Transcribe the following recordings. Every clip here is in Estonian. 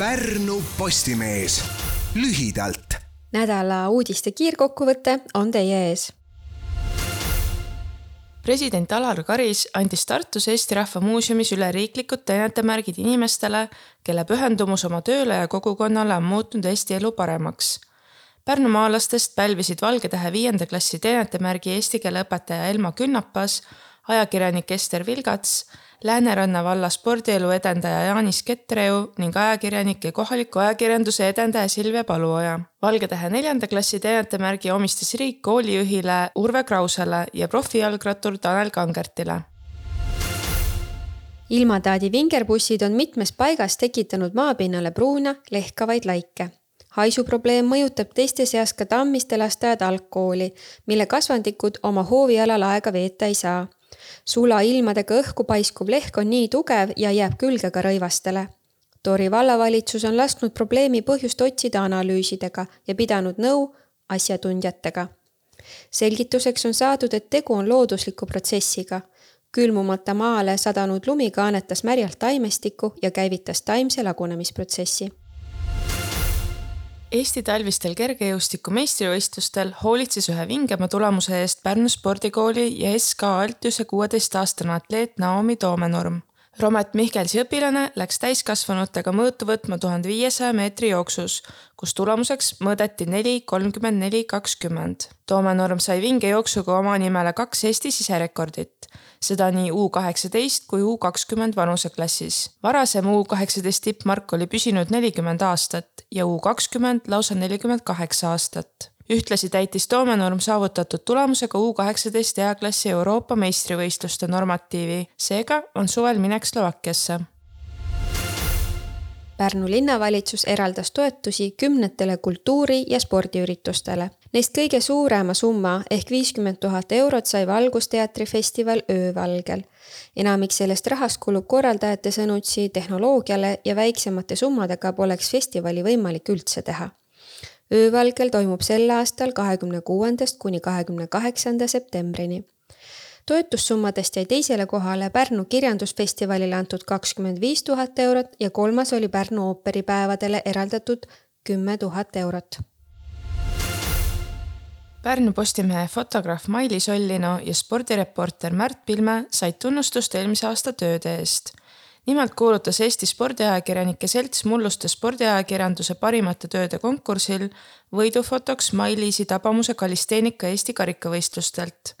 Pärnu Postimees lühidalt. nädala uudiste kiirkokkuvõte on teie ees president Alar Karis andis Tartus Eesti Rahva Muuseumis üleriiklikud teenetemärgid inimestele, kelle pühendumus oma tööle ja kogukonnale on muutnud Eesti elu paremaks. Pärnumaalastest pälvisid Valge Tähe viienda klassi teenetemärgi eesti keele õpetaja Elma Künnapas, ajakirjanik Ester Vilgats Lääneranna valla spordielu edendaja Jaanis Kettreu ning ajakirjanik ja kohaliku ajakirjanduse edendaja Silvia Paluoja. Valgetähe neljanda klassi teenetemärgi omistas riik koolijuhile Urve Krausele ja profijalgrattur Tanel Kangertile ilmataadi vingerbussid on mitmes paigas tekitanud maapinnale pruuna lehkavaid laike. haisuprobleem mõjutab teiste seas ka Tammiste lasteaed algkooli, mille kasvandikud oma hoovialal aega veeta ei saa sulailmadega õhku paiskuv lehk on nii tugev ja jääb külge ka rõivastele. Tori vallavalitsus on lasknud probleemi põhjust otsida analüüsidega ja pidanud nõu asjatundjatega. selgituseks on saadud, et tegu on loodusliku protsessiga. külmumata maale sadanud lumi kaanetas märjalt taimestikku ja käivitas taimse lagunemisprotsessi Eesti talvistel kergejõustiku meistrivõistlustel hoolitses ühe vingema tulemuse eest Pärnu spordikooli ja SK Altiuse kuueteistaastane atleet Naomi Toomenurm. Romet Mihkelsi õpilane läks täiskasvanutega mõõtu võtma tuhande viiesaja meetri jooksus, kus tulemuseks mõõdeti neli, kolmkümmend neli, kakskümmend. Toomenurm sai vingejooksuga oma nimele kaks Eesti siserekordit seda nii U kaheksateist kui U kakskümmend vanuseklassis. varasem U kaheksateist tippmark oli püsinud nelikümmend aastat ja U kakskümmend lausa nelikümmend kaheksa aastat. Ühtlasi täitis Toomenurm saavutatud tulemusega U kaheksateist eaklassi Euroopa meistrivõistluste normatiivi, seega on suvel minek Slovakkiasse Pärnu linnavalitsus eraldas toetusi kümnetele kultuuri- ja spordiüritustele. Neist kõige suurema summa ehk viiskümmend tuhat eurot sai Valgusteatri festival Öövalgel. enamik sellest rahast kulub korraldajate sõnutsi tehnoloogiale ja väiksemate summadega poleks festivali võimalik üldse teha. Öövalgel toimub sel aastal kahekümne kuuendast kuni kahekümne kaheksanda septembrini toetussummadest jäi teisele kohale Pärnu kirjandusfestivalile antud kakskümmend viis tuhat eurot ja kolmas oli Pärnu ooperipäevadele eraldatud kümme tuhat eurot. Pärnu Postimehe fotograaf Mailis Ollino ja spordireporter Märt Pilme said tunnustust eelmise aasta tööde eest. Nimelt kuulutas Eesti Spordiajakirjanike Selts mulluste spordiajakirjanduse parimate tööde konkursil võidufotoks Mailisi tabamuse Kalisteenika Eesti karikavõistlustelt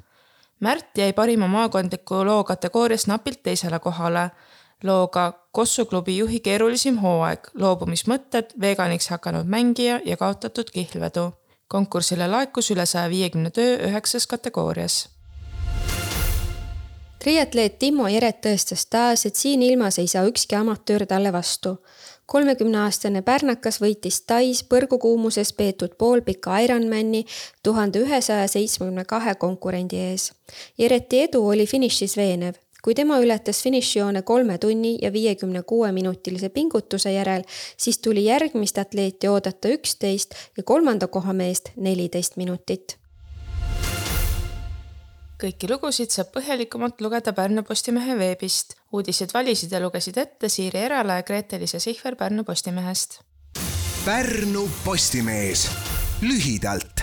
Märt jäi parima maakondliku loo kategoorias napilt teisele kohale. looga Kossu klubi juhi keerulisim hooaeg, loobumismõtted, veganiks hakanud mängija ja kaotatud kihlvedu. konkursile laekus üle saja viiekümne töö üheksas kategoorias triatleet Timo Jeret tõestas taas, et siin ilmas ei saa ükski amatöör talle vastu kolmekümneaastane pärnakas võitis Tais põrgukuumuses peetud poolpika Ironmani tuhande ühesaja seitsmekümne kahe konkurendi ees. Jereti edu oli finišis veenev. kui tema ületas finišijoone kolme tunni ja viiekümne kuue minutilise pingutuse järel, siis tuli järgmist atleeti oodata üksteist ja kolmanda koha meest neliteist minutit kõiki lugusid saab põhjalikumalt lugeda Pärnu Postimehe veebist. uudised valisid ja lugesid ette Siiri Erala ja Grete-Liisa Sihver Pärnu Postimehest. Pärnu Postimees lühidalt